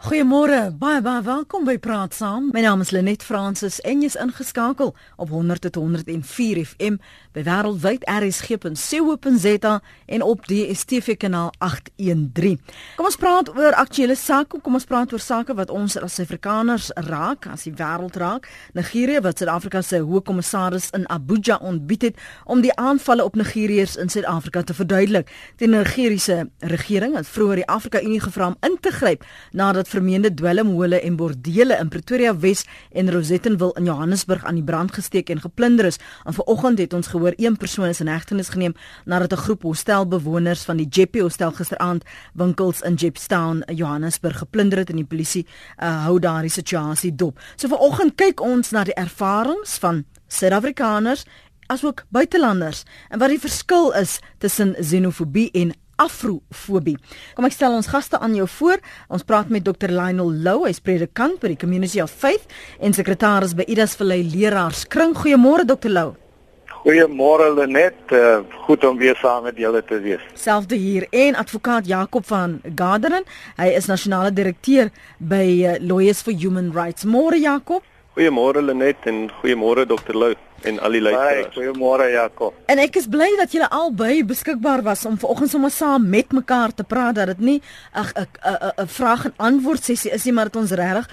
Goeiemôre, baie baie welkom by Praat Saam. My naam is Lenet Fransis en jy's ingeskakel op 100.104 FM by wêreldwyd rsg.co.za en op DStv kanaal 813. Kom ons praat oor aktuelle sake. Kom ons praat oor sake wat ons as Afrikaners raak, as die wêreld raak. Nigerië wat Suid-Afrika se hoë kommissaris in Abuja ontbied het om die aanvalle op Nigeriërs in Suid-Afrika te verduidelik. Die Nigeriese regering het vroeër die Afrika Unie gevra om in te gryp nadat vermeende dwelmhole en bordele in Pretoria Wes en Rosettenville in Johannesburg aan die brand gesteek en geplunder is. En vanoggend het ons gehoor een persoon is in hegtenis geneem nadat 'n groep hostelbewoners van die Jeppe Hostel gisteraand winkels in Jepstown, Johannesburg geplunder het en die polisie uh, hou daardie situasie dop. So vanoggend kyk ons na die ervarings van Suid-Afrikaners asook buitelanders en wat die verskil is tussen xenofobie en afrofobie. Kom ek stel ons gaste aan jou voor. Ons praat met Dr Lionel Lou, hy's predikant by die Community of Faith en sekretaris by Idas Vallei Leraarskring. Goeiemôre Dr Lou. Goeiemôre Lenet, uh, goed om weer saam met julle te wees. Selfde hier en advokaat Jakob van Garderen, hy is nasionale direkteur by uh, Lawyers for Human Rights. Môre Jakob. Goeiemôre Lenet en goeiemôre Dr Lou en al die luisteraars. Goeiemôre Jakob. En ek is bly dat julle albei beskikbaar was om vanoggend sommer saam met mekaar te praat dat dit nie 'n 'n 'n vraag en antwoord sessie is nie, maar dat ons regtig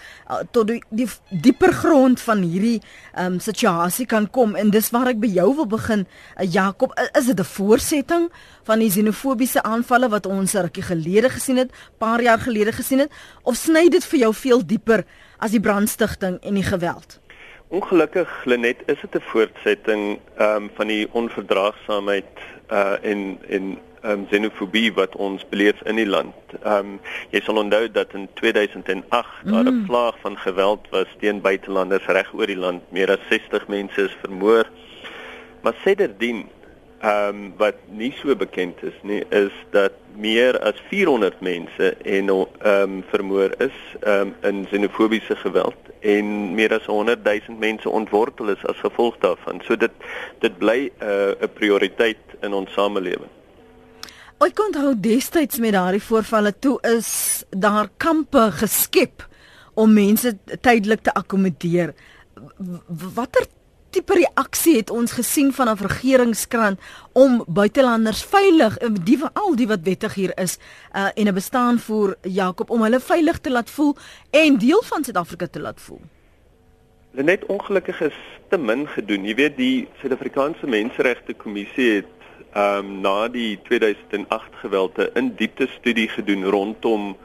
tot die, die dieper grond van hierdie ehm um, situasie kan kom en dis waar ek by jou wil begin. Uh, Jakob, is dit 'n voorsetting van die xenofobiese aanvalle wat ons rukkie gelede gesien het, paar jaar gelede gesien het, of sny dit vir jou veel dieper as die brandstigting en die geweld? Ongelukkig Lenet is dit 'n voortsetting ehm um, van die onverdraagsaamheid uh en en ehm um, xenofobie wat ons beleef in die land. Ehm um, jy sal onthou dat in 2008 mm. daar 'n vlaag van geweld was teen buitelanders reg oor die land. Meer as 60 mense is vermoor. Maar sedertdien ehm um, wat nie so bekend is nie is dat meer as 400 mense en ehm um, vermoor is ehm um, in xenofobiese geweld en meer as 100 000 mense ontwortel is as gevolg daarvan. So dit dit bly eh, 'n uh, prioriteit in ons samelewing. Ek kon onthou destyds met daardie voorvalle toe is daar kampe geskep om mense tydelik te akkommodeer. Watter tipe reaksie het ons gesien van 'n regeringskrant om buitelanders veilig die al die wat wettig hier is uh, en 'n bestaan vir Jakob om hulle veilig te laat voel en deel van Suid-Afrika te laat voel. Net ongelukkig is te min gedoen. Jy weet die Suid-Afrikaanse Menseregte Kommissie het ehm um, na die 2008 gewelde in diepte studie gedoen rondom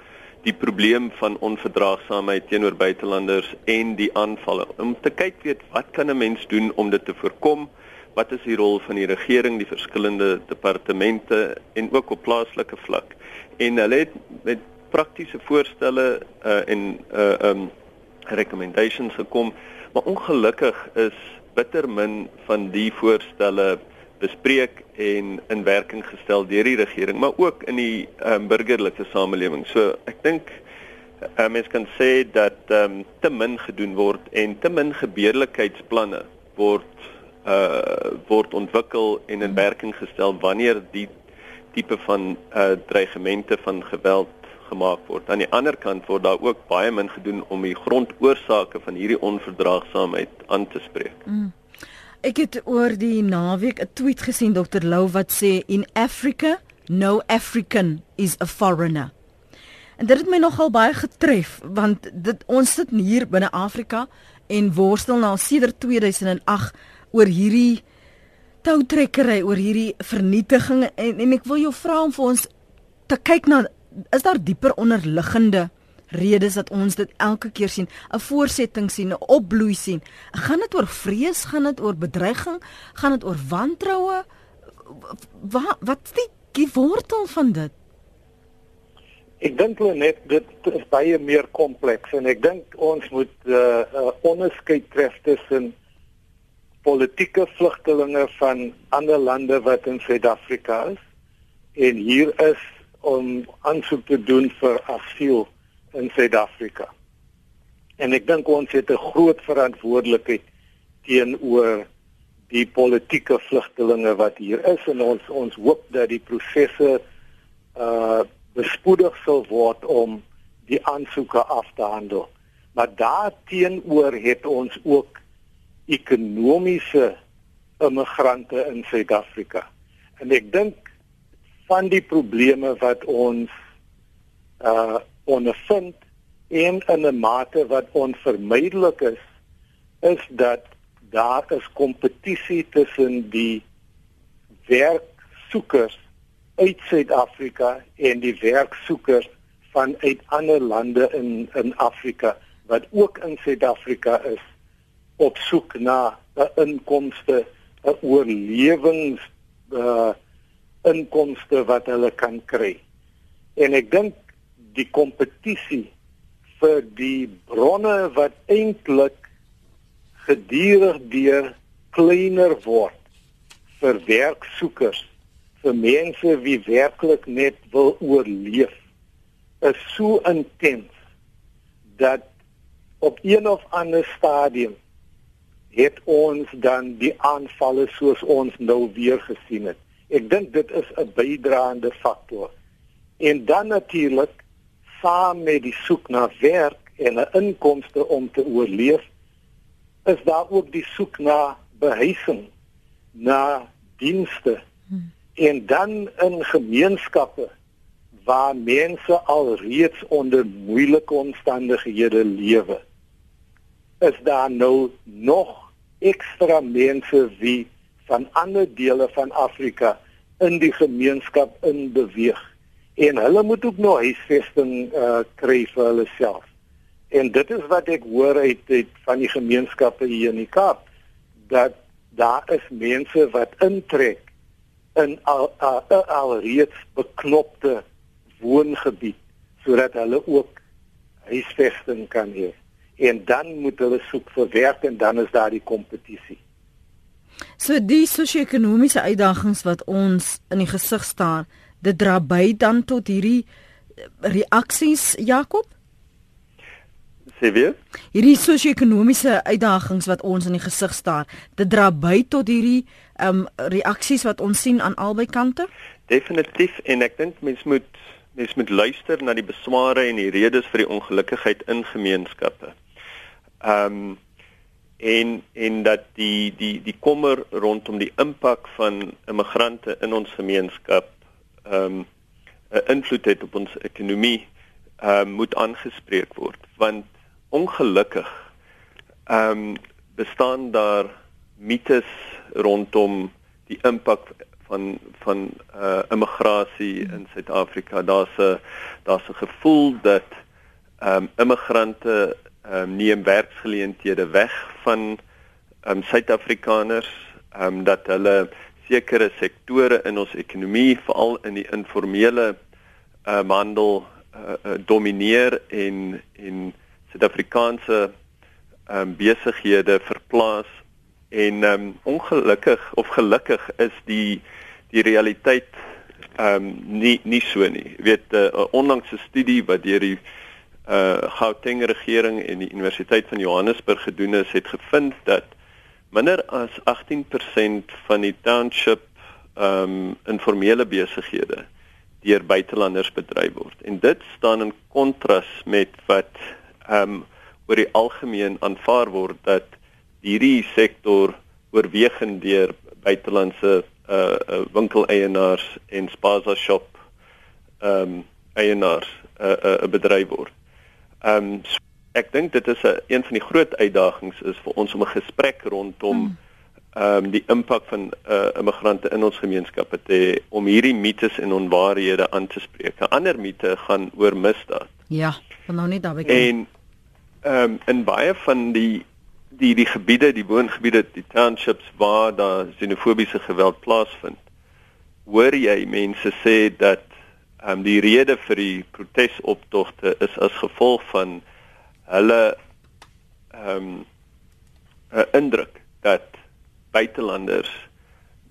die probleem van onverdraagsaamheid teenoor buitelanders en die aanvalle. Om te kyk weet wat kan 'n mens doen om dit te voorkom? Wat is die rol van die regering, die verskillende departemente en ook op plaaslike vlak? En hulle het met praktiese voorstelle uh, en uh um recommendations gekom, maar ongelukkig is bitter min van die voorstelle bespreek en in werking gestel deur die regering, maar ook in die um, burgerlike samelewing. So ek dink uh, mens kan sê dat um, te min gedoen word en te min gebeurlikheidsplanne word uh word ontwikkel en in werking gestel wanneer die tipe van uh dreigemente van geweld gemaak word. Aan die ander kant word daar ook baie min gedoen om die grondoorsake van hierdie onverdraagsaamheid aan te spreek. Mm. Ek het oor die naweek 'n tweet gesien Dr Lou wat sê in Africa no African is a foreigner. En dit het my nogal baie getref want dit ons sit hier binne Afrika en worstel nou sedert 2008 oor hierdie toutrekkery oor hierdie vernietiging en en ek wil jou vra om vir ons te kyk na is daar dieper onderliggende redes dat ons dit elke keer sien, 'n voorsetting sien, 'n opbloei sien. Gaan dit oor vrees, gaan dit oor bedreiging, gaan dit oor wantroue? Wat wat is die, die wortel van dit? Ek dink net dit is baie meer kompleks en ek dink ons moet 'n uh, uh, onderskeid tref tussen politieke vlugtelinge van ander lande wat in Suid-Afrika is en hier is om aansoek te doen vir asiel in Suid-Afrika. En ek dink ons het 'n groot verantwoordelikheid teenoor die politieke vlugtelinge wat hier is en ons ons hoop dat die prosesse uh bespoedig sal word om die aansoeke af te handel. Maar daarteenoor het ons ook ekonomiese immigrante in Suid-Afrika. En ek dink van die probleme wat ons uh ondervind en in 'n mate wat onvermydelik is, is dat daar is kompetisie tussen die werksoekers uit Suid-Afrika en die werksoekers vanuit ander lande in in Afrika wat ook in Suid-Afrika is op soek na 'n inkomste, 'n oorlewings uh inkomste wat hulle kan kry. En ek dink die kompetisie vir die bronne wat eintlik gedurig deur kleiner word vir werksoekers, vir mense wie werklik net wil oorleef, is so intens dat op een of ander stadium het ons dan die aanvalle soos ons nou weer gesien het. Ek dink dit is 'n bydraende faktor. En dan natuurlik saam met die soek na werk en 'n inkomste om te oorleef, is daar ook die soek na behuising, na dienste. Hmm. En dan in gemeenskappe waar mense al reeds onder moeilike omstandighede lewe is daar nou nog ekstra mense wie van ander dele van Afrika in die gemeenskap in beweeg en hulle moet ook nog huisvesting uh, kry vir hulle self. En dit is wat ek hoor uit, uit van die gemeenskappe hier in die Kaap dat daar is mense wat intrek in al al, al reeds beknopte woongebied sodat hulle ook huisvesting kan hê en dan moet hulle soek vir werk en dan is daar die kompetisie. So die sosio-ekonomiese uitdagings wat ons in die gesig staar, dit dra by dan tot hierdie eh, reaksies Jakob? Sê weer? Hierdie sosio-ekonomiese uitdagings wat ons in die gesig staar, dit dra by tot hierdie ehm um, reaksies wat ons sien aan albei kante? Definitief en ek dink mens moet mens moet luister na die besware en die redes vir die ongelukkigheid in gemeenskappe. Ehm um, en en dat die die die kommer rondom die impak van immigrante in ons gemeenskap ehm um, 'n invloed het op ons ekonomie ehm um, moet aangespreek word want ongelukkig ehm um, bestaan daar mites rondom die impak van van uh immigrasie in Suid-Afrika. Daar's 'n daar's 'n gevoel dat ehm um, immigrante ehm um, neem werksgeleenthede weg van ehm um, Suid-Afrikaners, ehm um, dat hulle sekere sektore in ons ekonomie, veral in die informele uh, handel uh, uh, domineer en en Suid-Afrikaanse um, besighede verplaas en um, ongelukkig of gelukkig is die die realiteit ehm um, nie nie so nie. Jy weet 'n uh, onlangse studie wat deur die uh Gauteng regering en die Universiteit van Johannesburg gedoen is, het gevind dat minder as 18% van die township um informele besighede deur buitelanders bedryf word. En dit staan in kontras met wat um oor die algemeen aanvaar word dat hierdie sektor oorwegend deur buitelandse uh, uh winkeleienaars en spaza shop um eienaars 'n uh, uh, bedryf word. Ehm um, so ek dink dit is 'n een, van die groot uitdagings is vir ons om 'n gesprek rondom hmm. ehm um, die impak van uh, immigrante in ons gemeenskappe te hê om hierdie mites en onwaarhede aan te spreek. 'n Ander mite gaan oor misdaad. Ja, van nou net daarby. En ehm um, in baie van die die die gebiede, die woongebiede, die townships waar daar xenofobiese geweld plaasvind, hoor jy mense sê dat Ehm um, die rede vir die protesoptogte is as gevolg van hulle ehm um, 'n indruk dat buitelanders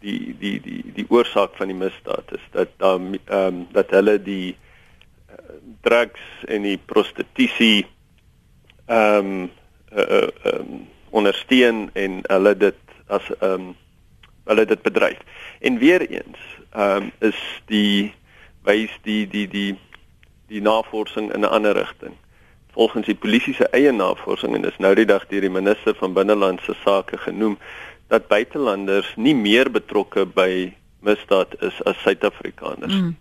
die die die die oorsaak van die misdaad is dat ehm um, dat hulle die uh, drugs en die prostitusie ehm um, uh, uh, um, ondersteun en hulle dit as ehm um, hulle dit bedryf. En weer eens ehm um, is die wys die die die die navorsing in 'n ander rigting. Volgens die polisie se eie navorsing en dis nou die dag deur die minister van binnelandse sake genoem dat buitelanders nie meer betrokke by misdaad is as Suid-Afrikaners. Mm.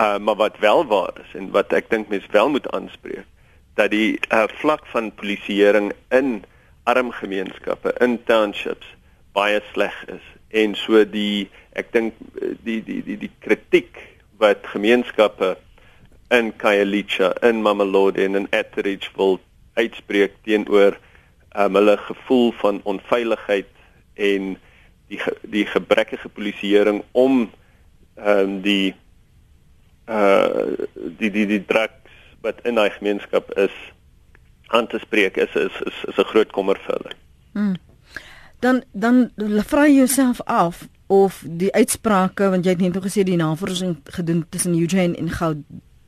Uh maar wat wel waar is en wat ek dink mense wel moet aanspreek dat die uh, vlak van polisieering in arm gemeenskappe in townships baie sleg is en so die ek dink die die die die kritiek wat gemeenskappe in Khayelitsha in Mamelodi en in Etheridge wil uitspreek teenoor um, hulle gevoel van onveiligheid en die die gebrekkige polisieering om um, die uh die die die drugs wat in daai gemeenskap is aan te spreek is is is, is 'n groot kommer vir hulle. Hmm. Dan dan vra jy jouself af of die uitsprake want jy het net gesê die navorsing gedoen tussen Eugene en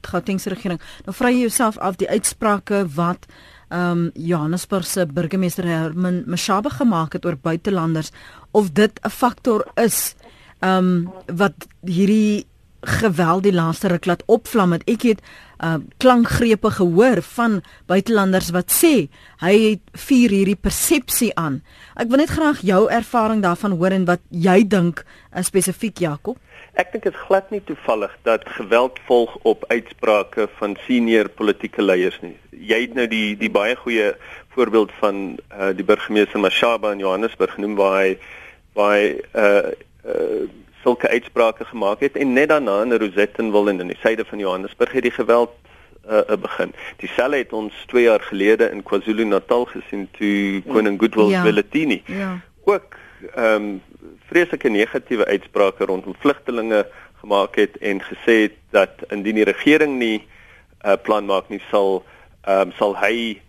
Gauteng se regering. Nou vra jy jouself af die uitsprake wat ehm um, Johannesburg se burgemeester Herman Mashaba gemaak het oor buitelanders of dit 'n faktor is ehm um, wat hierdie geweld die laaste ruk laat opvlam het. Ek het uh klankgrepe gehoor van buitelanders wat sê hy het vier hierdie persepsie aan. Ek wil net graag jou ervaring daarvan hoor en wat jy dink uh, spesifiek Jakob. Ek dink dit is glad nie toevallig dat geweld volg op uitsprake van senior politieke leiers nie. Jy het nou die die baie goeie voorbeeld van uh die burgemeester Mashaba in Johannesburg genoem waar hy waar hy uh uh sulke uitsprake gemaak het en net daarna in Rosettenville in die suide van Johannesburg het die geweld uh, uh, begin. Dieselfde het ons 2 jaar gelede in KwaZulu-Natal gesien toe koning Goodwill ja. Zwelithini ja. ook ehm um, vreeslike negatiewe uitsprake rondom vlugtelinge gemaak het en gesê het dat indien die regering nie 'n uh, plan maak nie sal ehm um, sal hy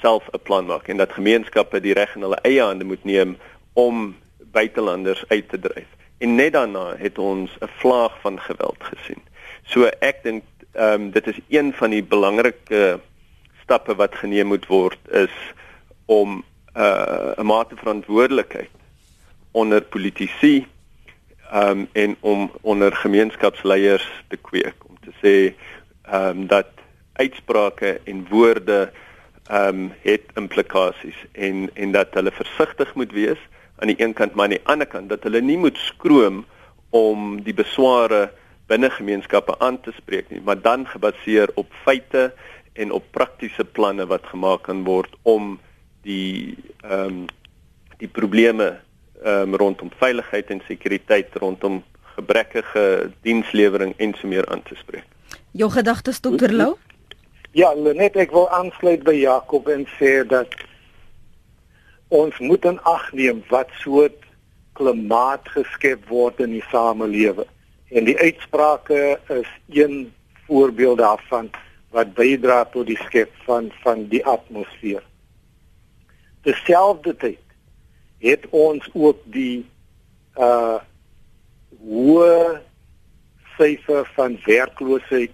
self 'n plan maak en dat gemeenskappe die reg in hulle eie hande moet neem om buitelanders uit te dryf en net daarna het ons 'n vlaag van geweld gesien. So ek dink ehm um, dit is een van die belangrike stappe wat geneem moet word is om uh, 'n uh, mate verantwoordelikheid onder politici ehm um, en om onder gemeenskapsleiers te kweek. Om te sê ehm um, dat uitsprake en woorde ehm um, het implikasies en en dat hulle versigtig moet wees aan die een kant maar aan die ander kant dat hulle nie moet skroom om die besware binne gemeenskappe aan te spreek nie, maar dan gebaseer op feite en op praktiese planne wat gemaak kan word om die ehm um, die probleme um, rondom veiligheid en sekuriteit rondom gebrekkige dienslewering en so meer aan te spreek. Jou gedagtes dokter Lou? Ja, net ek wil aansluit by Jakob en sê dat ons moet in ag neem wat soort klimaat geskep word in die samelewing. En die uitsprake is een voorbeeld daarvan wat bydra tot die skep van van die atmosfeer. Terselfdertyd het ons ook die uh hoë syfer van werkloosheid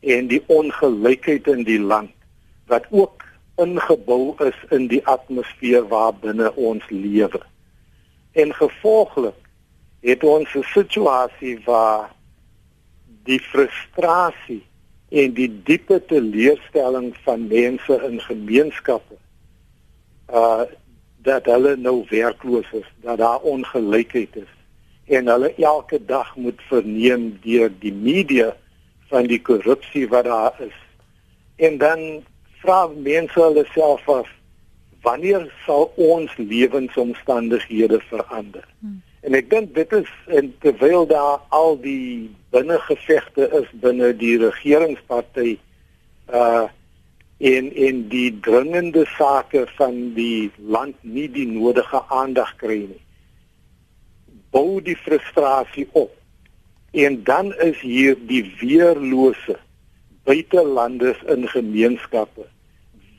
en die ongelykheid in die land wat ook ingebou is in die atmosfeer waarbinne ons lewe. En gevolglik het ons 'n situasie waar die frustrasie en die diepe teleurstelling van mense in gemeenskappe uh dat hulle nou werkloos is, dat daar ongelykheid is en hulle elke dag moet verneem deur die media van die korrupsie wat daar is. En dan vra mense hulle self af wanneer sal ons lewensomstandighede verander? Hmm. En ek dink dit is en terwyl daar al die binnengevegte is binne die regeringsparty uh in in die dringende sake van die land nie die nodige aandag kry nie. Bou die frustrasie op. En dan is hier die weerlose buitelanders in gemeenskappe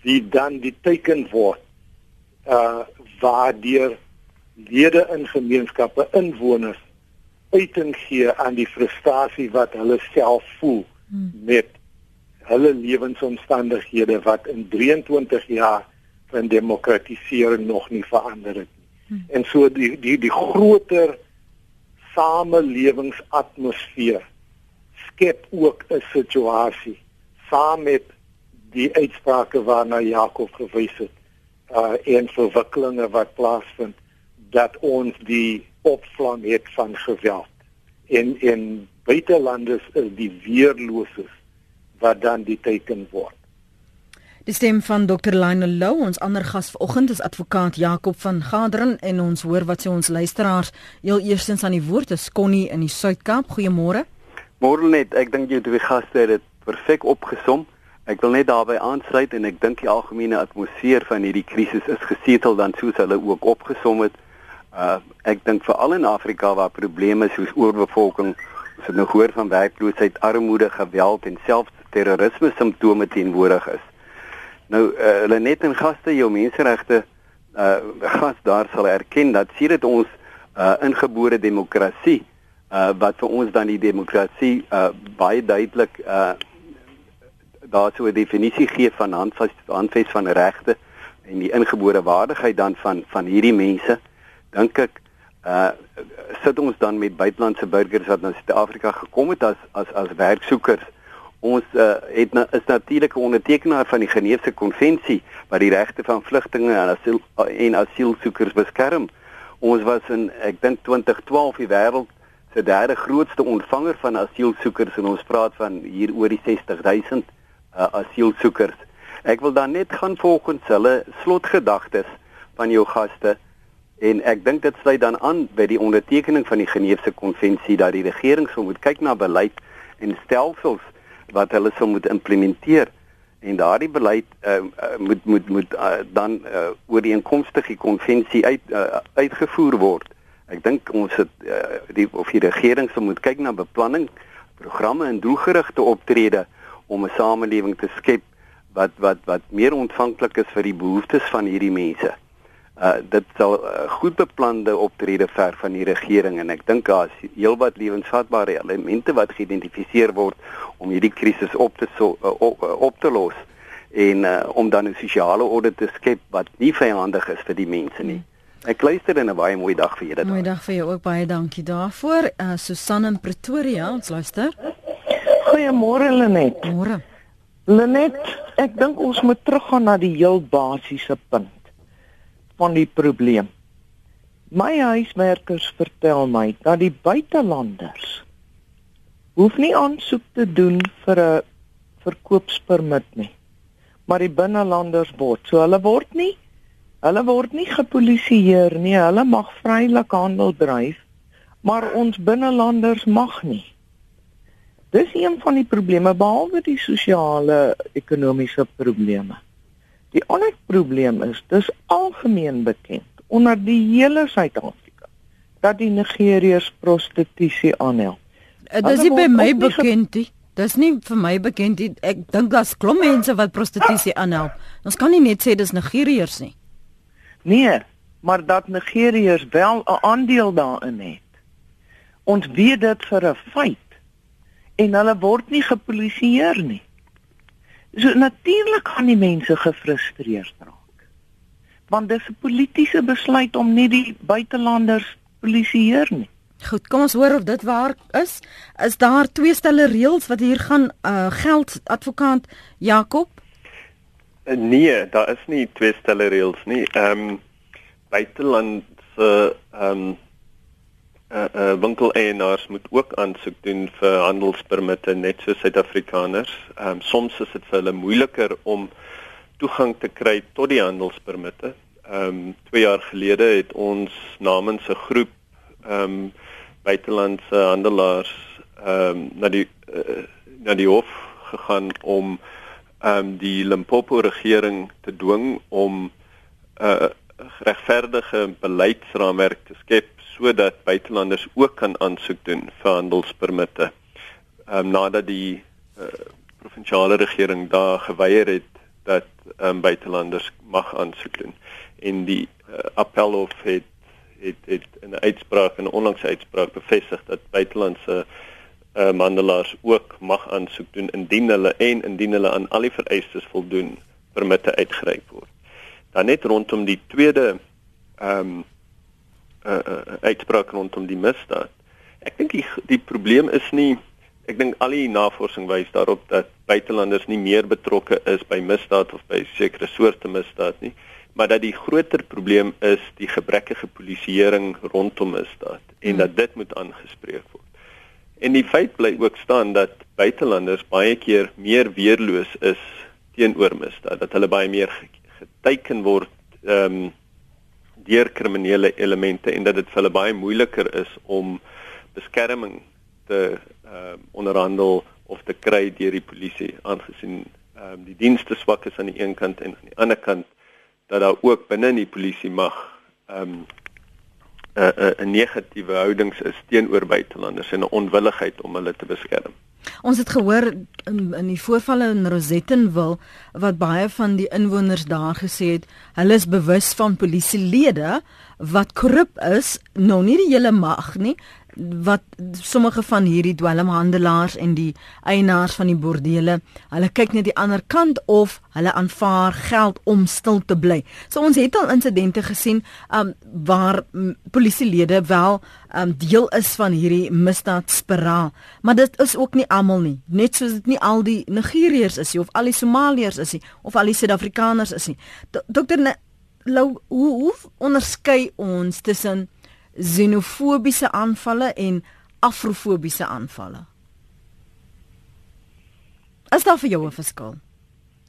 wie dan die teken word uh waardeur lede in gemeenskappe inwoners uiting gee aan die frustrasie wat hulle self voel hmm. met hulle lewensomstandighede wat in 23 jaar van demokratisering nog nie verander het nie. Hmm. En so die die die groter samelewensatmosfeer skep ook 'n situasie saam met die uitsprake waarna Jakob gewys het uh en verwikkelinge wat plaasvind dat ons die opvlang het van geweld en en buitelanders is die weerloses wat dan die teken word. Die stem van Dr. Lionel Lou, ons ander gas vanoggend is advokaat Jakob van Gaderen en ons hoor wat sê ons luisteraars. Heel eerstens aan die woord is Connie in die Suid-Kaap. Goeiemôre. Môre net, ek dink jy twee gaste het dit perfek opgesom. Ek wil net daarbey aansluit en ek dink die algemene atmosfeer van hierdie krisis is gesetel dan soos hulle ook opgesom het. Uh ek dink veral in Afrika waar probleme soos oorbevolking, ons het nou gehoor van werkloosheid, armoede, geweld en selfs terrorisme simptome teenwoordig is. Nou uh, hulle net in gaste jou menseregte uh gas daar sal erken dat sien dit ons uh ingebore demokrasie uh wat vir ons dan die demokrasie uh baie duidelik uh daar so 'n definisie gee van handvas handves van regte en die ingebore waardigheid dan van van hierdie mense dink ek uh sit ons dan met buitelandse burgers wat na Suid-Afrika gekom het as as as werksoekers ons uh, het na, is natuurlik 'n ondertekenaar van die Geneefse konvensie wat die regte van vlugtinge en asiel en asielsoekers beskerm ons was in ek dink 2012 die wêreld se derde grootste ontvanger van asielsoekers en ons praat van hier oor die 60000 uh, asielsoekers. Ek wil dan net gaan volgens hulle slotgedagtes van jou gaste en ek dink dit sluit dan aan by die ondertekening van die Geneefse konvensie dat die regering sou moet kyk na beleid en stelsels wat hulle sou moet implementeer en daardie beleid uh, uh, moet moet moet uh, dan uh, oor die konvensie uit uh, uitgevoer word. Ek dink ons het uh, die of die regering sou moet kyk na beplanning, programme en doelgerigte optrede om 'n samelewing te skep wat wat wat meer ontvanklik is vir die behoeftes van hierdie mense. Uh dit sal uh, goed beplande optrede ver van die regering en ek dink daar is heelwat lewensvatbare elemente wat geïdentifiseer word om hierdie krisis op te so, uh, op, uh, op te los en uh, om dan 'n sosiale orde te skep wat nie vyandig is vir die mense nie. Ek luister en 'n baie mooi dag vir julle. Mooi dag vir jou ook baie dankie daarvoor. Uh Susan in Pretoria, ons luister. Goeiemôre Lenet. Môre. Lenet, ek dink ons moet teruggaan na die heel basiese punt van die probleem. My huiswerkers vertel my dat die buitelanders hoef nie aansoek te doen vir 'n verkoopspermit nie. Maar die binnelanders word. So hulle word nie hulle word nie gepolisieer nie. Hulle mag vrylik handel dryf, maar ons binnelanders mag nie. Dis een van die probleme behalwe die sosiale ekonomiese probleme. Die ander probleem is dis algemeen bekend onder die hele Suid-Afrika dat die Nigeriërs prostitusie aanhel. Uh, dis nie by my bekend nie. Dis nie vir my bekend nie. Ek dink daar's klomp mense wat prostitusie aanhel. Ons kan nie net sê dis Nigeriërs nie. Nee, maar dat Nigeriërs wel 'n aandeel daarin het. Ons weet dit vir 'n feit en hulle word nie gepolisieer nie. So natuurlik gaan die mense gefrustreerd raak. Want dis 'n politieke besluit om nie die buitelanders polisieer nie. Goed, kom ons hoor of dit waar is. Is daar twee stelle reëls wat hier gaan uh, geld advokaat Jakob? Uh, nee, daar is nie twee stelle reëls nie. Ehm um, buitelandse ehm um, uh, uh, winkeleienaars moet ook aansoek doen vir handelspermitte net so Suid-Afrikaners. Ehm um, soms is dit vir hulle moeiliker om toegang te kry tot die handelspermitte. Ehm um, 2 jaar gelede het ons namens 'n groep ehm um, buitelandse handelaars ehm um, na die uh, na die hof gegaan om ehm um, die Limpopo regering te dwing om 'n uh, regverdige beleidsraamwerk te skep sodat buitelanders ook kan aansoek doen vir handelspermitte. Ehm um, nadat die uh, provinsiale regering daar geweier het dat ehm um, buitelanders mag aansoek doen en die uh, appelhof het het het in 'n uitspraak en 'n onlangse uitspraak bevestig dat buitelandse uh, eh, mandelaars ook mag aansoek doen indien hulle en indien hulle aan al die vereistes voldoen permitte uitgereik word. Dan net rondom die tweede ehm um, uh, uh, uitspraak rondom die misdaad. Ek dink die die probleem is nie ek dink al die navorsing wys daarop dat buitelanders nie meer betrokke is by misdaad of by sekere soorte misdaad nie, maar dat die groter probleem is die gebrekkige polisieering rondom misdaad en hmm. dat dit moet aangespreek word. En die feit bly ook staan dat buitelanders baie keer meer weerloos is teenoor misdaad, dat hulle baie meer geteken word ehm um, deur kriminele elemente en dat dit vir hulle baie moeiliker is om beskerming te um, onderhandel of te kry deur die polisie aangesien ehm um, die dienste swak is aan die een kant en aan die ander kant dat daar ook binne in die polisie mag ehm um, 'n 'n negatiewe houdings is teenoor buitelanders en 'n onwilligheid om hulle te beskerm. Ons het gehoor in, in die voorvalle in Rosettenville wat baie van die inwoners daar gesê het, hulle is bewus van polisielede wat korrup is, nou nie die hele mag nie, wat sommige van hierdie dwelmhandelaars en die eienaars van die bordele, hulle kyk net die ander kant of hulle aanvaar geld om stil te bly. So ons het al insidente gesien um waar polisielede wel um deel is van hierdie misdaadspiraal, maar dit is ook nie almal nie. Net soos dit nie al die Nigeriërs is nie of al die Somaliërs is nie of al die Suid-Afrikaners is nie. Dokter Lou, hoe, hoe onderskei ons tussen xenofobiese aanvalle en afrofobiese aanvalle. Is daar vir jou 'n verskil?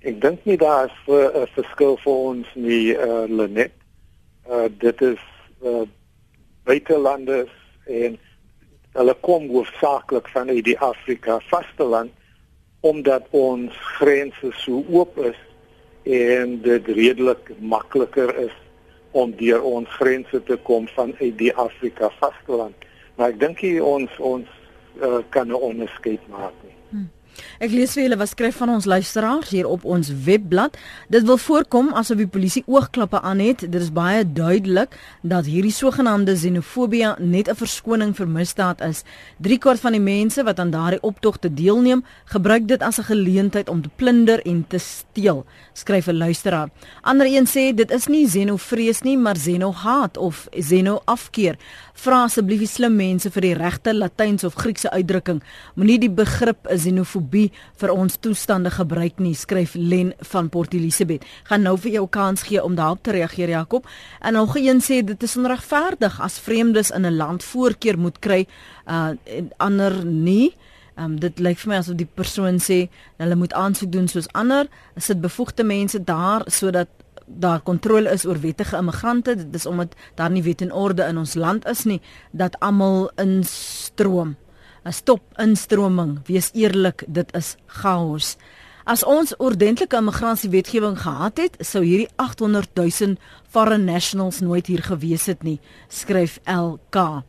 Ek dink nie daar is 'n verskil vir ons nie, uh, Lenet. Uh, dit is uh, buitelanders en hulle kom hoofsaaklik van uit die Afrika vasteland omdat ons grense so oop is en dit redelik makliker is om deur ons grense te kom van uit die Afrika vasteland. Maar ek dink ons ons uh, kan 'n onderskeid maak nie. Ek lees vir julle wat skryf van ons luisteraars hier op ons webblad. Dit wil voorkom asof die polisie oogklappe aan het. Dit is baie duidelik dat hierdie sogenaamde xenofobie net 'n verskoning vir misdaad is. 3 kwart van die mense wat aan daardie optogte deelneem, gebruik dit as 'n geleentheid om te plunder en te steel, skryf 'n luisteraar. Ander een sê dit is nie xenofrees nie, maar xenohaat of xenoafkeer. Vra asseblief die slim mense vir die regte Latynse of Griekse uitdrukking. Moenie die begrip xenofobie xenofobie vir ons toestande gebruik nie, skryf Len van Port Elizabeth. Gaan nou vir jou kans gee om daarop te reageer Jakob. En nog een sê dit is onregverdig as vreemdes in 'n land voorkeur moet kry uh en ander nie. Um, dit lyk vir my asof die persoon sê hulle moet aansoek doen soos ander, sit bevoegde mense daar sodat daar kontrole is oor wettige immigrante. Dit is omdat daar nie wet en orde in ons land is nie dat almal instroom. 'n stop instroming. Wees eerlik, dit is chaos. As ons ordentlike immigrasiewetgewing gehad het, sou hierdie 800 000 foreign nationals nooit hier gewees het nie, skryf LK.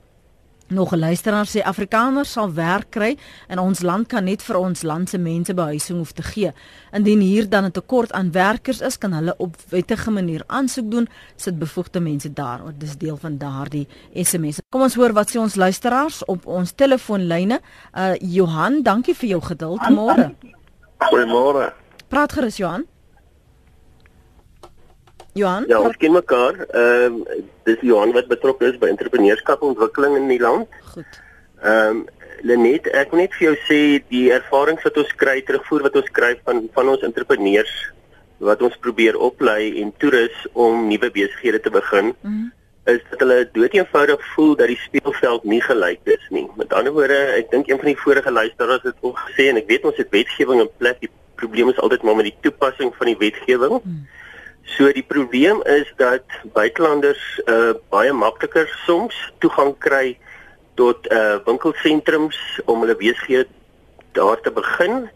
Nog 'n luisteraar sê Afrikaners sal werk kry en ons land kan net vir ons land se mense behuising hoef te gee. Indien hier dan 'n tekort aan werkers is, kan hulle op wettige manier aansoek doen, sit bevoegde mense daar. Dit is deel van daardie SMS. Kom ons hoor wat sê ons luisteraars op ons telefoonlyne. Uh Johan, dankie vir jou geduld. Môre. Goeiemôre. Praat gerus Johan. Johan? Ja, ons ken mekaar. Ehm uh, dis Johan wat betrokke is by entrepreneurskap en ontwikkeling in die land. Goed. Ehm um, Lenet, ek wil net vir jou sê die ervarings wat ons kry, terugvoer wat ons kry van van ons entrepreneurs wat ons probeer oplei en toerus om nuwe besighede te begin. Mm -hmm. is dat hulle doeteenvoudig voel dat die speelveld nie gelyk is nie. Met ander woorde, ek dink een van die vorige luisteraars het ook gesê en ek weet ons het wetgewing in plek. Die probleem is altyd maar met die toepassing van die wetgewing. Mm -hmm. So die probleem is dat buitelanders uh baie makliker soms toegang kry tot uh winkelsentrums om hulle besighede daar te begin.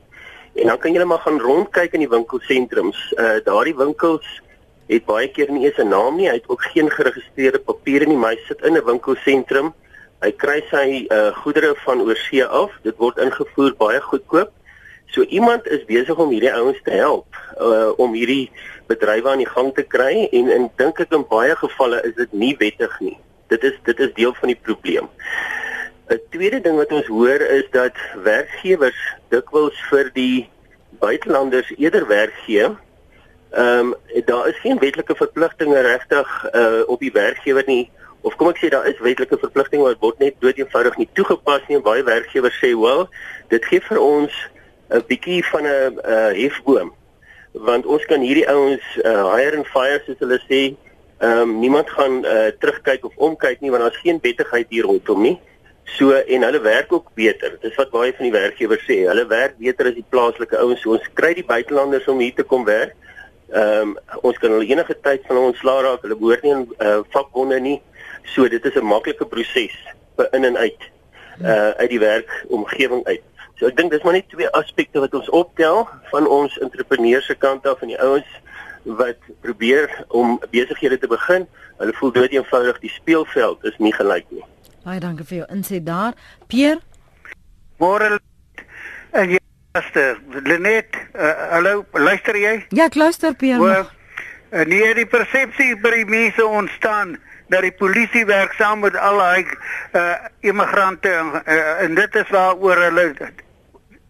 En dan kan jy net maar gaan rondkyk in die winkelsentrums. Uh daardie winkels het baie keer nie eens 'n naam nie. Hy het ook geen geregistreerde papiere nie, maar hy sit in 'n winkelsentrum. Hy kry sy uh goedere van oorsee af. Dit word ingevoer baie goedkoop. So iemand is besig om hierdie ouens te help uh om hierdie bedrywe aan die gang te kry en en dink ek in baie gevalle is dit nie wettig nie. Dit is dit is deel van die probleem. 'n Tweede ding wat ons hoor is dat werkgewers dikwels vir die buitelanders eerder werk gee. Ehm um, daar is geen wetlike verpligtinge regtig uh op die werkgewer nie of kom ek sê daar is wetlike verpligtinge wat word net doeteenvoudig nie toegepas nie en baie werkgewers sê wel dit gee vir ons 'n bietjie van 'n uh, hefboom want ons kan hierdie ouens uh, hire and fire soos hulle sê ehm um, niemand gaan uh, terugkyk of omkyk nie want daar's geen wettigheid hier rondom nie So en hulle werk ook beter. Dis wat baie van die werkgewers sê. Hulle werk beter as die plaaslike ouens. So ons kry die buitelanders om hier te kom werk. Ehm um, ons kan hulle enige tyd van ons slaag raak. Hulle behoort nie in uh, vakbonde nie. So dit is 'n maklike proses vir in en uit uh uit die werkomgewing uit. So ek dink dis maar net twee aspekte wat ons optel van ons entrepreneurs se kant af en die ouens wat probeer om besighede te begin. Hulle voel dood eenvoudig die speelveld is nie gelyk nie. Baie dankie vir jou insig daar. Pierre. Môre en jy luister. Lenet, uh, hallo, luister jy? Ja, ek luister Pierre. Well, uh, nee, die persepsie by die mense ontstaan dat die polisie werk saam met al daai uh, immigrante uh, en dit is waaroor hulle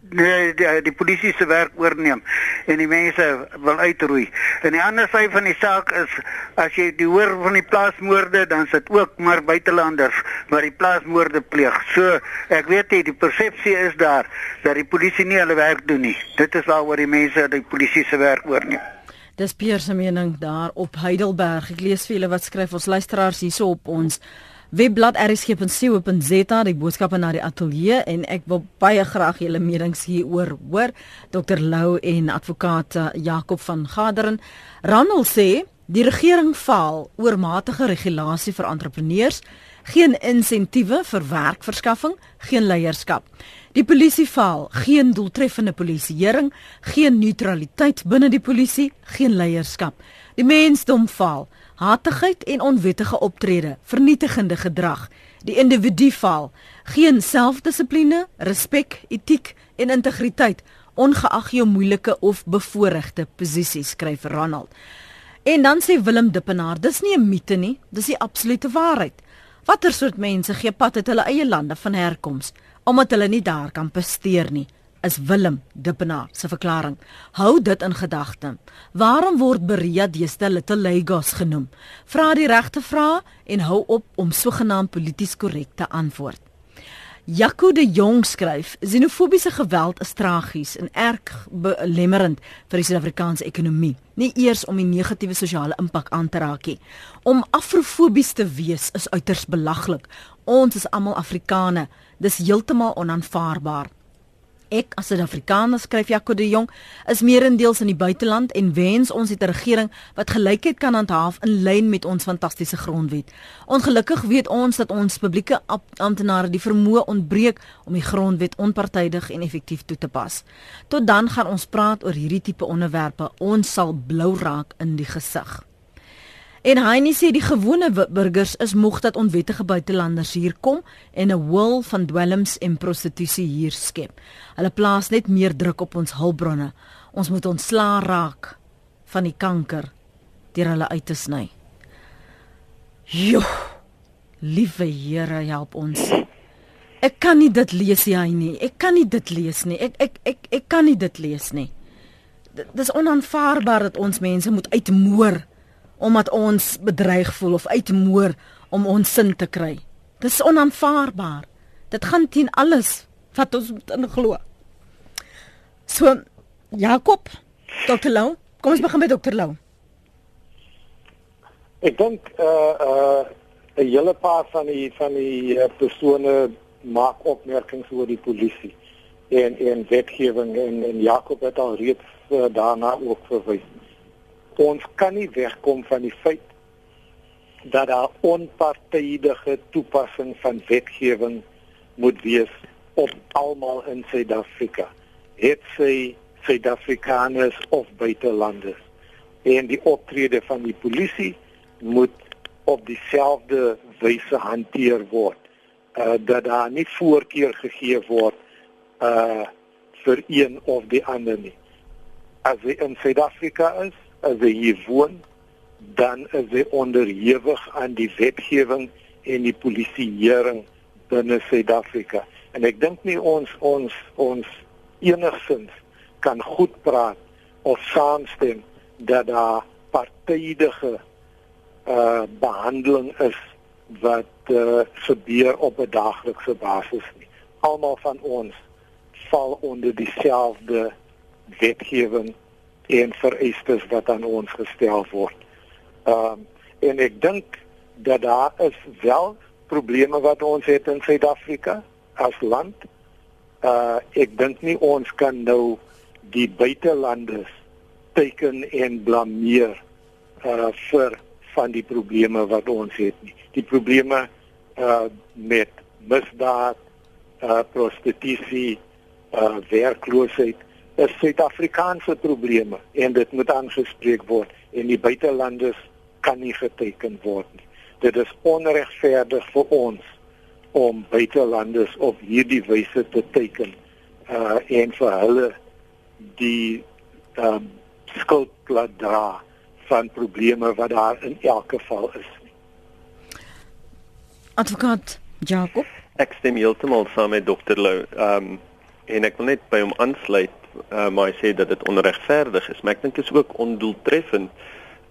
nee die, die polisie se werk oorneem en die mense wil uitroei. En die ander sy van die saak is as jy die hoor van die plaasmoorde dan sit ook maar buitelanders wat die plaasmoorde pleeg. So ek weet jy die persepsie is daar dat die polisie nie hulle werk doen nie. Dit is waaroor die mense die polisie se werk oorneem. Dis Pierre se mening daar op Heidelberg. Ek lees vir julle wat skryf ons luisteraars hierso op ons Webblad rsg.co.za die boodskappe na die ateljee en ek wil baie graag julle menings hieroor hoor. Dr Lou en advokaat eh, Jakob van Gaderen. Ronald sê die regering faal oor matige regulasie vir entrepreneurs, geen insentiewe vir werkverskaffing, geen leierskap. Die polisie faal, geen doeltreffende polisieering, geen neutraliteit binne die polisie, geen leierskap. Die mensdom faal hatigheid en onwettige optrede, vernietigende gedrag, die individu val, geen selfdissipline, respek, etiek en integriteit ongeag jou moeilike of bevoordeelde posisie skryf Ronald. En dan sê Willem Dippenaar, dis nie 'n mite nie, dis die absolute waarheid. Watter soort mense gee pad uit hulle eie lande van herkoms omdat hulle nie daar kan presteer nie? Is Willem Dippenaar se verklaring. Hou dit in gedagte. Waarom word Berea deesdae Little Lagos genoem? Vra die regte vrae en hou op om sogenaamd polities korrek te antwoord. Jaco de Jong skryf: Xenofobiese geweld is tragies en erg belemmerend vir die Suid-Afrikaanse ekonomie. Nie eers om die negatiewe sosiale impak aan te raak nie. Om afrofobies te wees is uiters belaglik. Ons is almal Afrikane. Dis heeltemal onaanvaarbaar. Ek as 'n Afrikaner skryf Jaco de Jong is meerendeels in die buiteland en wens ons het 'n regering wat gelykheid kan handhaaf in lyn met ons fantastiese grondwet. Ongelukkig weet ons dat ons publieke amptenare die vermoë ontbreek om die grondwet onpartydig en effektief toe te pas. Tot dan gaan ons praat oor hierdie tipe onderwerpe. Ons sal blou raak in die gesig. En Heini sê die gewone burgers is moeg dat onwettige buitelanders hier kom en 'n wil van dwelms en prostitusie hier skep. Hulle plaas net meer druk op ons hulpbronne. Ons moet ontslaa raak van die kanker deur hulle uit te sny. Jo. Liewe Here, help ons. Ek kan nie dit lees Heini. Ek kan nie dit lees nie. Ek ek ek ek kan nie dit lees nie. Dit is onaanvaarbaar dat ons mense moet uitmoor omdat ons bedreig voel of uitmoor om ons sin te kry. Dis onaanvaarbaar. Dit gaan teen alles wat ons in glo. So Jakob, Dr. Lou, kom ons begin met Dr. Lou. Ek dink uh uh 'n hele paar van die van die uh, persone maak opmerkings oor die polisie en en wetgewing en en Jakob het al reeds uh, daarna ook verwys ons kan nie wegkom van die feit dat daar onpartydige toepassing van wetgewing moet wees op almal in Suid-Afrika. Het sy Suid-Afrikaners of buitelanders. En die optrede van die polisie moet op dieselfde wyse hanteer word. Uh dat daar nie voorkeur gegee word uh vir een of die ander nie. As jy in Suid-Afrika is, as hy hier woon, dan is hy onderhewig aan die wetgewing en die polisieering binne Suid-Afrika. En ek dink nie ons ons ons enigsins kan goed praat of saamstem dat daar partydige uh behandeling is wat uh, gebeur op 'n daaglikse basis nie. Almal van ons val onder dieselfde wetgewing en vereistes wat aan ons gestel word. Ehm um, en ek dink dat daar is wel probleme wat ons het in Suid-Afrika as land. Uh ek dink nie ons kan nou die buitelanders teken en blameer uh vir van die probleme wat ons het nie. Die probleme uh met misdaad, uh prostitusie, uh werkloosheid is Suid-Afrikaanse probleme en dit moet aangespreek word en die buitelanders kan nie geteken word nie. Dit is onregverdig vir ons om buitelanders op hierdie wyse te teken uh en vir hulle die um skuld laat dra van probleme wat daar in elke geval is. Advokaat Jacob Ek stem heeltemal saam met Dr. Lou. Um en ek wil net by hom aansluit uh, maar hy sê dat dit onregverdig is, maar ek dink dit is ook ondoeltreffend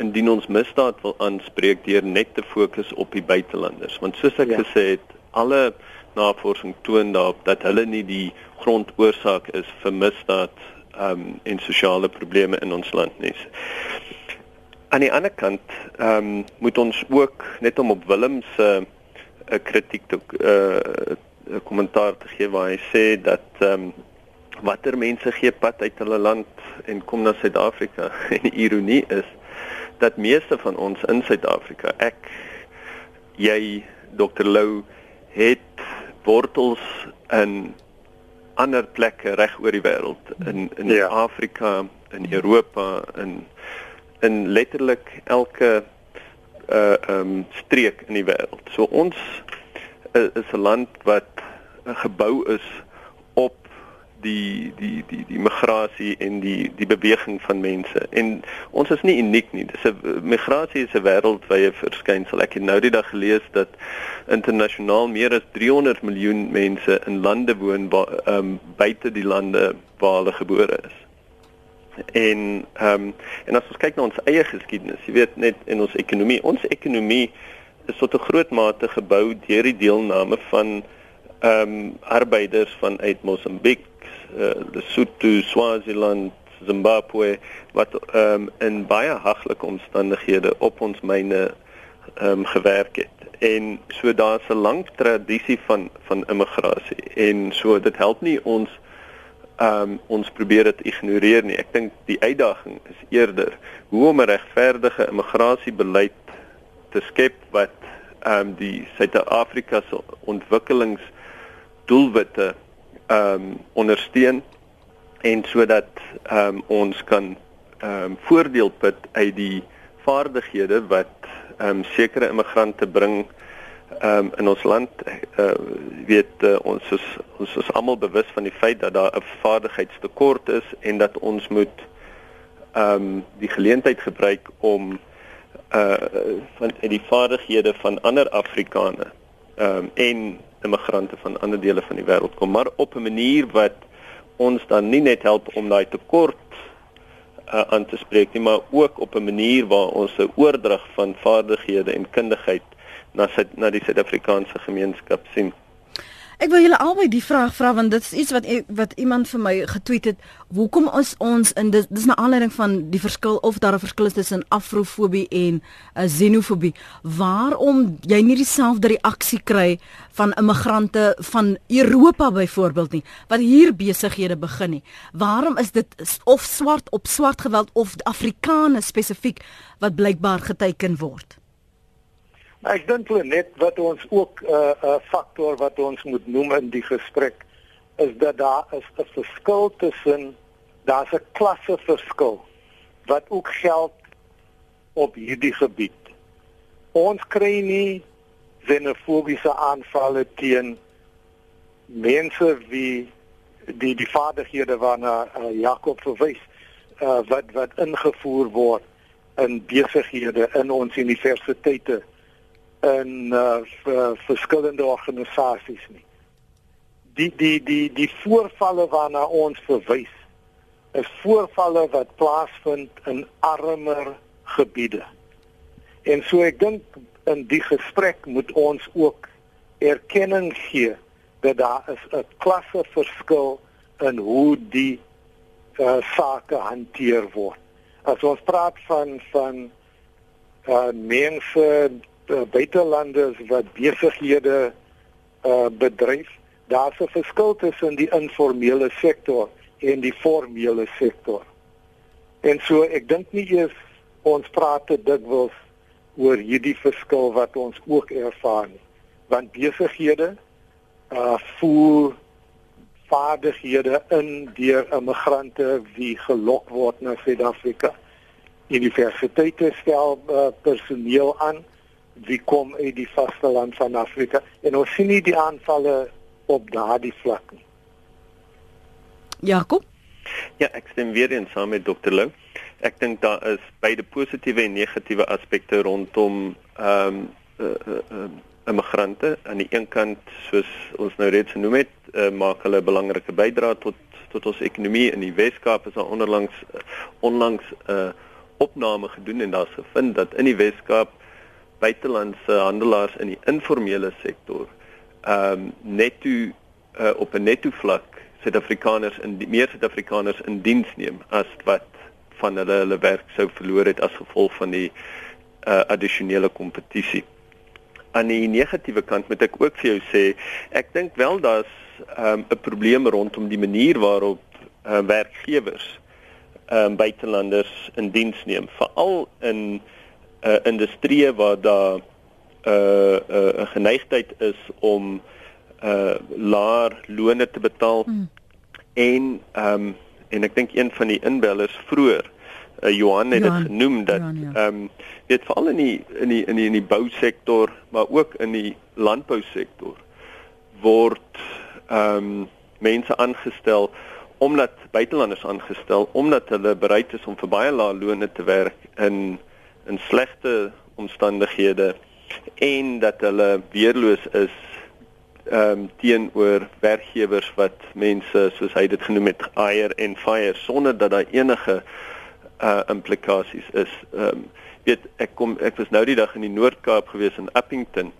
indien ons misdaad wil aanspreek deur net te fokus op die buitelanders, want soos ek ja. gesê het, alle navorsing toon daarop dat hulle nie die grondoorsaak is vir misdaad um, en sosiale probleme in ons land nie. Aan die ander kant um, moet ons ook net om op Willem se uh, kritiek te uh, kommentaar te gee waar hy sê dat um, watter mense gee pad uit hulle land en kom na Suid-Afrika. En die ironie is dat meeste van ons in Suid-Afrika, ek jy Dr Lou het wortels in ander plekke reg oor die wêreld in in ja. Afrika, in Europa, in in letterlik elke uh um streek in die wêreld. So ons uh, is 'n land wat gebou is die die die die migrasie en die die beweging van mense. En ons is nie uniek nie. Dis 'n migrasie is 'n wêreldwye verskynsel. Ek het nou die dag gelees dat internasionaal meer as 300 miljoen mense in lande woon waar ehm um, buite die lande waar hulle gebore is. En ehm um, en as ons kyk na ons eie geskiedenis, jy weet net in ons ekonomie, ons ekonomie is tot 'n groot mate gebou deur die deelname van ehm um, arbeiders vanuit Mosambiek, uh, Lesotho, Swaziland, Zimbabwe wat um, in baie haglike omstandighede op ons myne um, gewerk het. En so daar's 'n lang tradisie van van immigrasie en so dit help nie ons um ons probeer dit ignoreer nie. Ek dink die uitdaging is eerder hoe om 'n regverdige immigrasiebeleid te skep wat um die Suid-Afrika se ontwikkelingsdoelwitte ehm um, ondersteun en sodat ehm um, ons kan ehm um, voordeel put uit die vaardighede wat ehm um, sekere immigrante bring ehm um, in ons land. Uh, weet uh, ons is ons is almal bewus van die feit dat daar 'n vaardigheidstekort is en dat ons moet ehm um, die geleentheid gebruik om uh van die vaardighede van ander Afrikane ehm um, en immigrante van ander dele van die wêreld kom, maar op 'n manier wat ons dan nie net help om daai tekort uh, aan te spreek nie, maar ook op 'n manier waar ons 'n oordrag van vaardighede en kundigheid na na die Suid-Afrikaanse gemeenskap sien. Ek wil julle albei die vraag vra want dit is iets wat wat iemand vir my getweet het. Hoekom is ons in dis dis 'n aanleiding van die verskil of daar 'n verskil is tussen afrofobie en uh, xenofobie. Waarom jy nie dieselfde reaksie kry van immigrante van Europa byvoorbeeld nie wat hier besighede begin nie. Waarom is dit of swart op swart geweld of Afrikaners spesifiek wat blykbaar geteken word? Ek dink net wat ons ook 'n uh, 'n uh, faktor wat ons moet noem in die gesprek is dat daar is 'n verskil tussen daar's 'n klasse verskil wat ook geld op hierdie gebied. Ons kry nie xenofobiese aanvalle teen mense wie die die vaderhede waarna uh, Jakob verwys uh, wat wat ingevoer word in besighede in ons universiteite in uh, verskillende organisasies nie. Die die die die voorvalle waarna ons verwys is voorvalle wat plaasvind in armer gebiede. En so ek dink in die gesprek moet ons ook erkenning gee dat daar is 'n klasse verskil in hoe die uh, sake hanteer word. As ons praat van van uh, mense uh, buitelanders wat besighede uh, bedryf, daar's 'n verskil tussen die informele sektor en die formele sektor. En so ek dink nie eers ons praat te dikwels oor hierdie verskil wat ons ook ervaar nie. Want besighede uh voer vaardighede in deur immigrante wie gelok word na Suid-Afrika. Universiteite stel uh, personeel aan wie kom uit die vasteland van Afrika en ons sien nie die aanvalle op daardie vlak nie. Jakob? Ja, ek stem weer eens saam met Dr. Lou. Ek dink daar is beide positiewe en negatiewe aspekte rondom ehm um, uh, uh, uh, immigrante aan die een kant soos ons nou reeds genoem het, uh, maak hulle 'n belangrike bydrae tot tot ons ekonomie in die Wes-Kaap is daar onderlangs uh, onlangs 'n uh, opname gedoen en daar's gevind dat in die Wes-Kaap buitelandse handelaars in die informele sektor ehm um, netto uh, op 'n netto vlak Suid-Afrikaners in die meer Suid-Afrikaners in diens neem as wat van hulle hulle werk sou verloor het as gevolg van die uh, addisionele kompetisie. Aan die negatiewe kant moet ek ook vir jou sê, ek dink wel daar's ehm, 'n um, probleem rondom die manier waarop uh, werkgewers ehm um, buitelanders in diens neem, veral in 'n uh, industrie waar daar 'n uh, 'n uh, geneigtheid is om uh laer lone te betaal hmm. en ehm um, en ek dink een van die inbellers vroeër uh, Johan het dit genoem dat ehm ja. um, weet veral in die in die in die in die bousektor maar ook in die landbousektor word ehm um, mense aangestel omdat buitelanders aangestel omdat hulle bereid is om vir baie lae lone te werk in in slegte omstandighede en dat hulle weerloos is ehm um, teenoor werkgewers wat mense soos hy dit genoem het hire and fire sonder dat daar enige uh implikasies is. Ehm um, weet ek kom ek was nou die dag in die Noord-Kaap gewees in Appington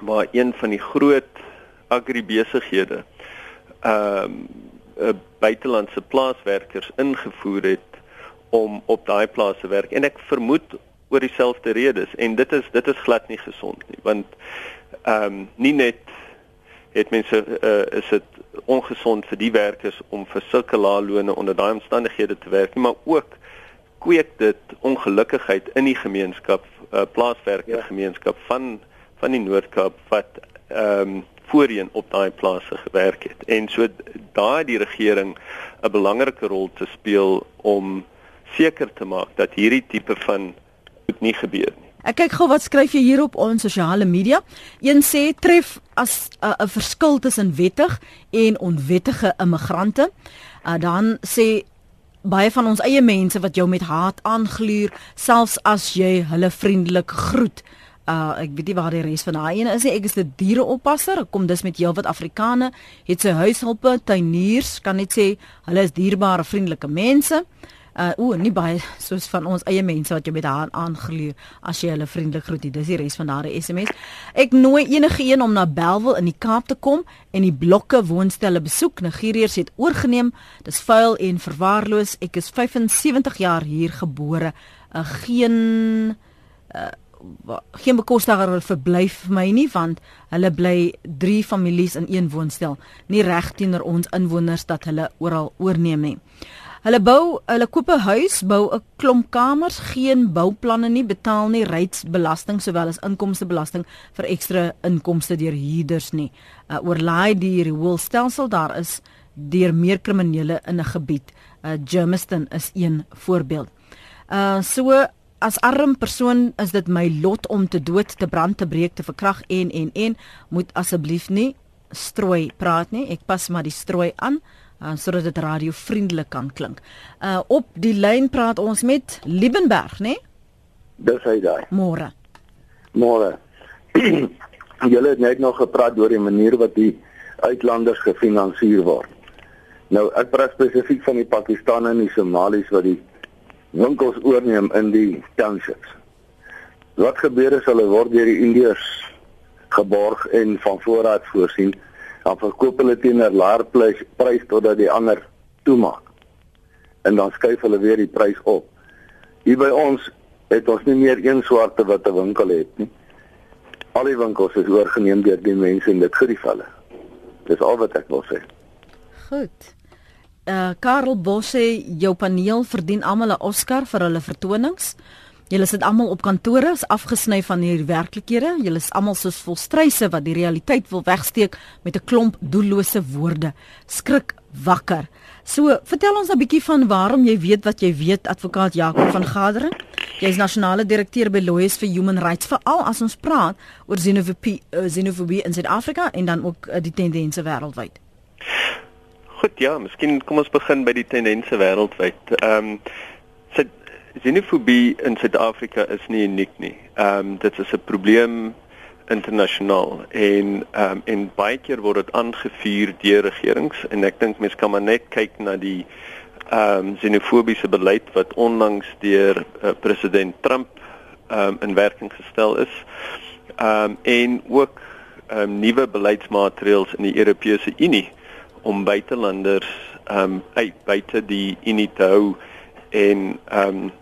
waar een van die groot agribesighede ehm um, buitelandse plaaswerkers ingevoer het om op daai plase werk en ek vermoed oor dieselfde redes en dit is dit is glad nie gesond nie want ehm um, nie net het mense uh, is dit ongesond vir die werkers om vir sulke lae lone onder daai omstandighede te werk nie maar ook kweek dit ongelukkigheid in die gemeenskap uh, plaaswerker ja. gemeenskap van van die Noord-Kaap wat ehm um, voorheen op daai plase gewerk het. En so daai die regering 'n belangrike rol te speel om seker te maak dat hierdie tipe van goed nie gebeur nie. Ek kyk gou wat skryf jy hier op ons sosiale media. Een sê tref as uh, 'n uh, verskil tussen wettig en onwettige immigrante. Uh, dan sê baie van ons eie mense wat jou met haat aangluur selfs as jy hulle vriendelik groet. Uh ek weet nie waar die res van daai ene is nie. Ek is 'n diereoppasser. Ek kom dus met heelwat Afrikane, het sy huishulpe, tuiniers, kan net sê hulle is dierbare, vriendelike mense uh o nie baie soos van ons eie mense wat jy met haar aangeleer as jy hulle vriendelik groet. Dis die res van daardie SMS. Ek nooi enige een om na Belwel in die Kaap te kom en die blokke woonstelle besoek. Nigeriërs het oorgeneem. Dis vuil en verwaarloos. Ek is 75 jaar hier gebore. Uh, geen uh, geen bekostigbaar verblyf vir my nie want hulle bly drie families in een woonstel nie reg teenoor ons inwoners dat hulle oral oorneem nie. Hulle bou, hulle koop 'n huis, bou 'n klomp kamers, geen bouplanne nie, betaal nie rydsbelasting sowel as inkomstebelasting vir ekstra inkomste deur huurders nie. Uh, oorlaai die rioolstelsel daar is deur meer kriminele in 'n gebied. Uh, Germiston is een voorbeeld. Uh so as arm persoon is dit my lot om te dood, te brand, te breek, te verkrag en en en moet asseblief nie strooi praat nie. Ek pas maar die strooi aan uh, sodat dit radiovriendelik kan klink. Uh op die lyn praat ons met Liebenberg, né? Nee? Dis hy daai. Môre. Môre. Julle het net nog gepraat oor die manier wat die uitlanders gefinansier word. Nou ek praat spesifiek van die Pakistane en die Somaliërs wat die winkels oorneem in die townships. Wat gebeur is hulle word deur die Indiërs geborg en van voorraad voorsien. Dan verkoop hulle teen 'n laer prys totdat die ander toemaak. En dan skuif hulle weer die prys op. Hier by ons het ons nie meer een swarte wat 'n winkel het nie. Al die winkels is oorgeneem deur die mense in dit gerief hulle. Dis al wat ek wil sê. Goed. Uh Karel Bosse, jou paneel verdien almal 'n Oscar vir hulle vertonings. Julle sit almal op kantore, is afgesny van hierdie werklikhede. Julle is almal soos volstryse wat die realiteit wil wegsteek met 'n klomp doellose woorde. Skrik wakker. So, vertel ons 'n bietjie van waarom jy weet wat jy weet, advokaat Jakob van Gadering. Jy is nasionale direkteur by Lawyers for Human Rights vir al as ons praat oor xenofobie, uh, xenofobie in Suid-Afrika en dan ook uh, die tendense wêreldwyd. Goed, ja, miskien kom ons begin by die tendense wêreldwyd. Ehm um, xenofobie in Suid-Afrika is nie uniek nie. Ehm um, dit is 'n probleem internasionaal en ehm um, en baie keer word dit aangevuur deur regerings en ek dink mense kan maar net kyk na die ehm um, xenofobiese beleid wat onlangs deur uh, president Trump ehm um, in werking gestel is. Ehm um, en ook ehm um, nuwe beleidsmaatreëls in die Europese Unie om buitelanders ehm um, uit buite die Unie te hou en ehm um,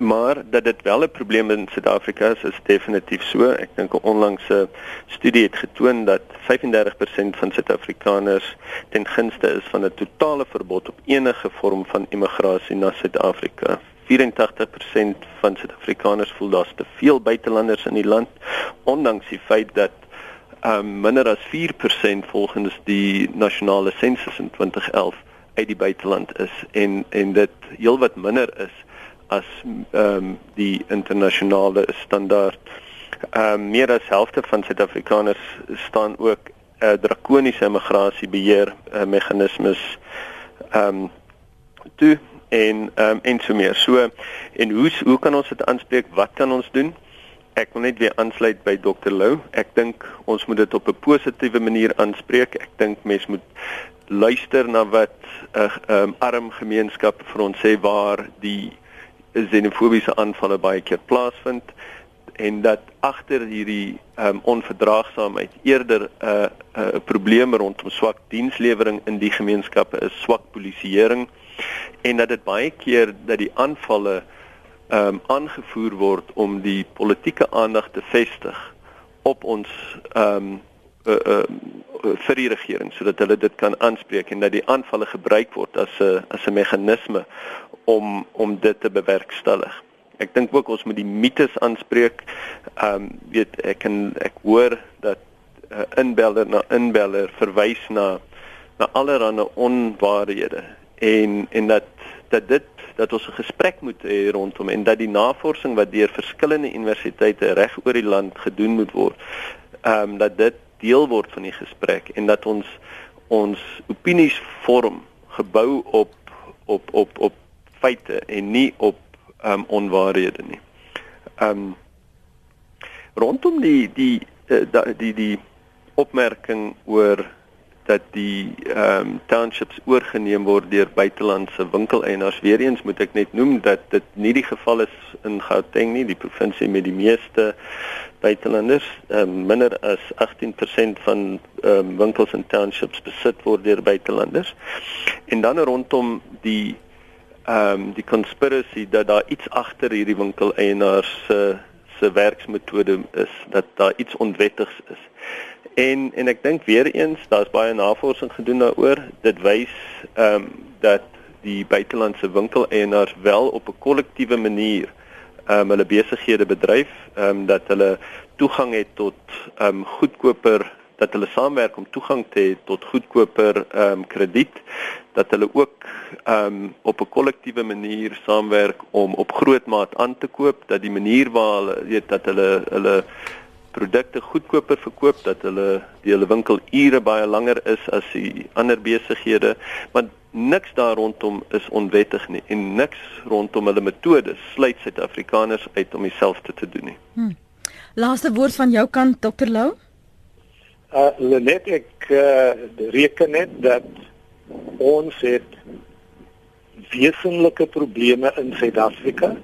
maar dat dit wel 'n probleem in Suid-Afrika is, is definitief so. Ek dink 'n onlangse studie het getoon dat 35% van Suid-Afrikaners ten gunste is van 'n totale verbod op enige vorm van immigrasie na Suid-Afrika. 84% van Suid-Afrikaners voel daar's te veel buitelanders in die land, ondanks die feit dat um, minder as 4% volgens die nasionale sensus in 2011 uit die buiteland is en en dit heelwat minder is as ehm um, die internasionale standaard. Ehm um, meer as helfte van Suid-Afrikaners staan ook uh, drakoniese immigrasiebeheer uh, meganismes ehm um, toe en ehm um, en so meer. So en hoe hoe kan ons dit aanspreek? Wat kan ons doen? Ek wil net weer aansluit by Dr Lou. Ek dink ons moet dit op 'n positiewe manier aanspreek. Ek dink mense moet luister na wat 'n uh, um, arm gemeenskap vir ons sê waar die xenofobiese aanvalle baie keer plaasvind en dat agter hierdie um, onverdraagsaamheid eerder 'n uh, 'n uh, probleem rondom swak dienslewering in die gemeenskappe is, swak polisieering en dat dit baie keer dat die aanvalle ehm um, aangevoer word om die politieke aandag te vestig op ons ehm um, uh, uh, vir die regering sodat hulle dit kan aanspreek en dat die aanvalle gebruik word as 'n as 'n meganisme om om dit te bewerkstellig. Ek dink ook ons moet die mites aanspreek. Ehm um, weet ek kan ek hoor dat uh, inbeller na inbeller verwys na na allerlei onwaarhede en en dat dat dit dat ons 'n gesprek moet hê rondom en dat die navorsing wat deur verskillende universiteite reg oor die land gedoen moet word. Ehm um, dat dit deel word van die gesprek en dat ons ons opinies vorm gebou op op op op feite en nie op ehm um, onwaarhede nie. Ehm um, rondom die die uh, die die opmerking oor dat die ehm um, townships oorgeneem word deur buitelandse winkeleienaars. Weereens moet ek net noem dat dit nie die geval is in Gauteng nie, die provinsie met die meeste buitelanders. Ehm um, minder as 18% van ehm um, winkels en townships besit word deur buitelanders. En dan rondom die ehm um, die conspiracy dat daar iets agter hierdie winkeleienaars se uh, se werksmetode is, dat daar iets onwettigs is. En en ek dink weer eens daar's baie navorsing gedoen daaroor. Dit wys ehm um, dat die buitelandse winkeleienaars wel op 'n kollektiewe manier ehm um, hulle besighede bedryf, ehm um, dat hulle toegang het tot ehm um, goedkoper dat hulle saamwerk om toegang te hê tot goedkoper ehm um, krediet dat hulle ook ehm um, op 'n kollektiewe manier saamwerk om op groot maat aan te koop dat die manier waar hulle weet dat hulle hulle produkte goedkoper verkoop dat hulle die hele winkel ure baie langer is as die ander besighede want niks daar rondom is onwettig nie en niks rondom hulle metodes sluit Suid-Afrikaners uit om dieselfde te doen nie. Hmm. Laaste woord van jou kant Dr Lou? Uh net ek uh, reken net dat ons het wesenlike probleme in Suid-Afrika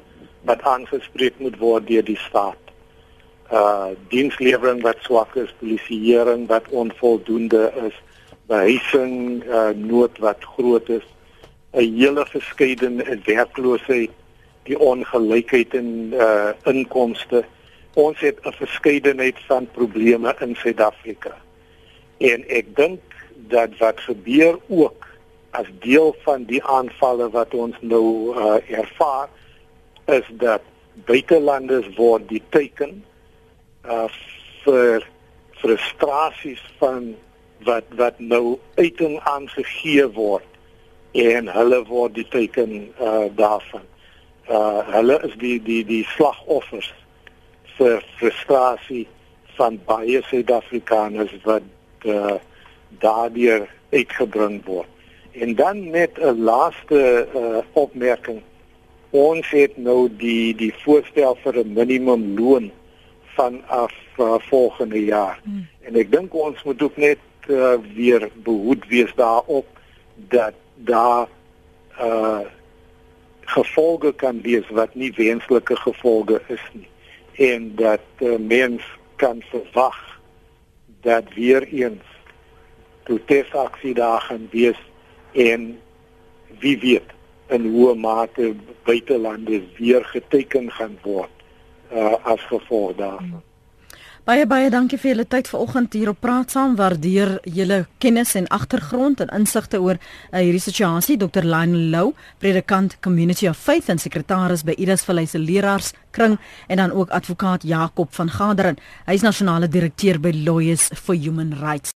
wat aangespreek moet word deur die staat. Uh dienslewering wat swak is, polisieering wat onvoldoende is, behuising uh nood wat groot is, 'n hele verskeidenheid werkloosheid, die ongelykheid in uh inkomste. Ons het 'n verskeidenheid van probleme in Suid-Afrika. En ek dink dat wat gebeur ook as deel van die aanvalle wat ons nou uh, ervaar is dat buitelanders word die teken uh, vir frustrasies van wat wat nou uiting aangegee word en hulle word die teken uh, daarvan. Uh, hulle is die die die slagoffers vir frustrasie van baie Suid-Afrikaners wat uh, daardeur uitgebring word. En dan net 'n laaste uh, opmerking. Ons het nou die die voorstel vir 'n minimumloon vanaf uh, volgende jaar. Hmm. En ek dink ons moet ook net uh, weer behoed wees daarop dat daar uh gevolge kan wees wat nie wenslike gevolge is nie en dat uh, mens kan verwag dat weer eens protesaksie daar gaan wees en wie weet in hoe mate buitelande weer geteken gaan word uh, as gevolg daarvan. Baie baie dankie vir julle tyd vanoggend hier op Praat Saam. Waardeer julle kennis en agtergrond en insigte oor uh, hierdie situasie. Dr. Lionel Lou, predikant Community of Faith en sekretaris by Idas Vallei se leraarskring en dan ook advokaat Jakob van Gaderen. Hy is nasionale direkteur by Lawyers for Human Rights.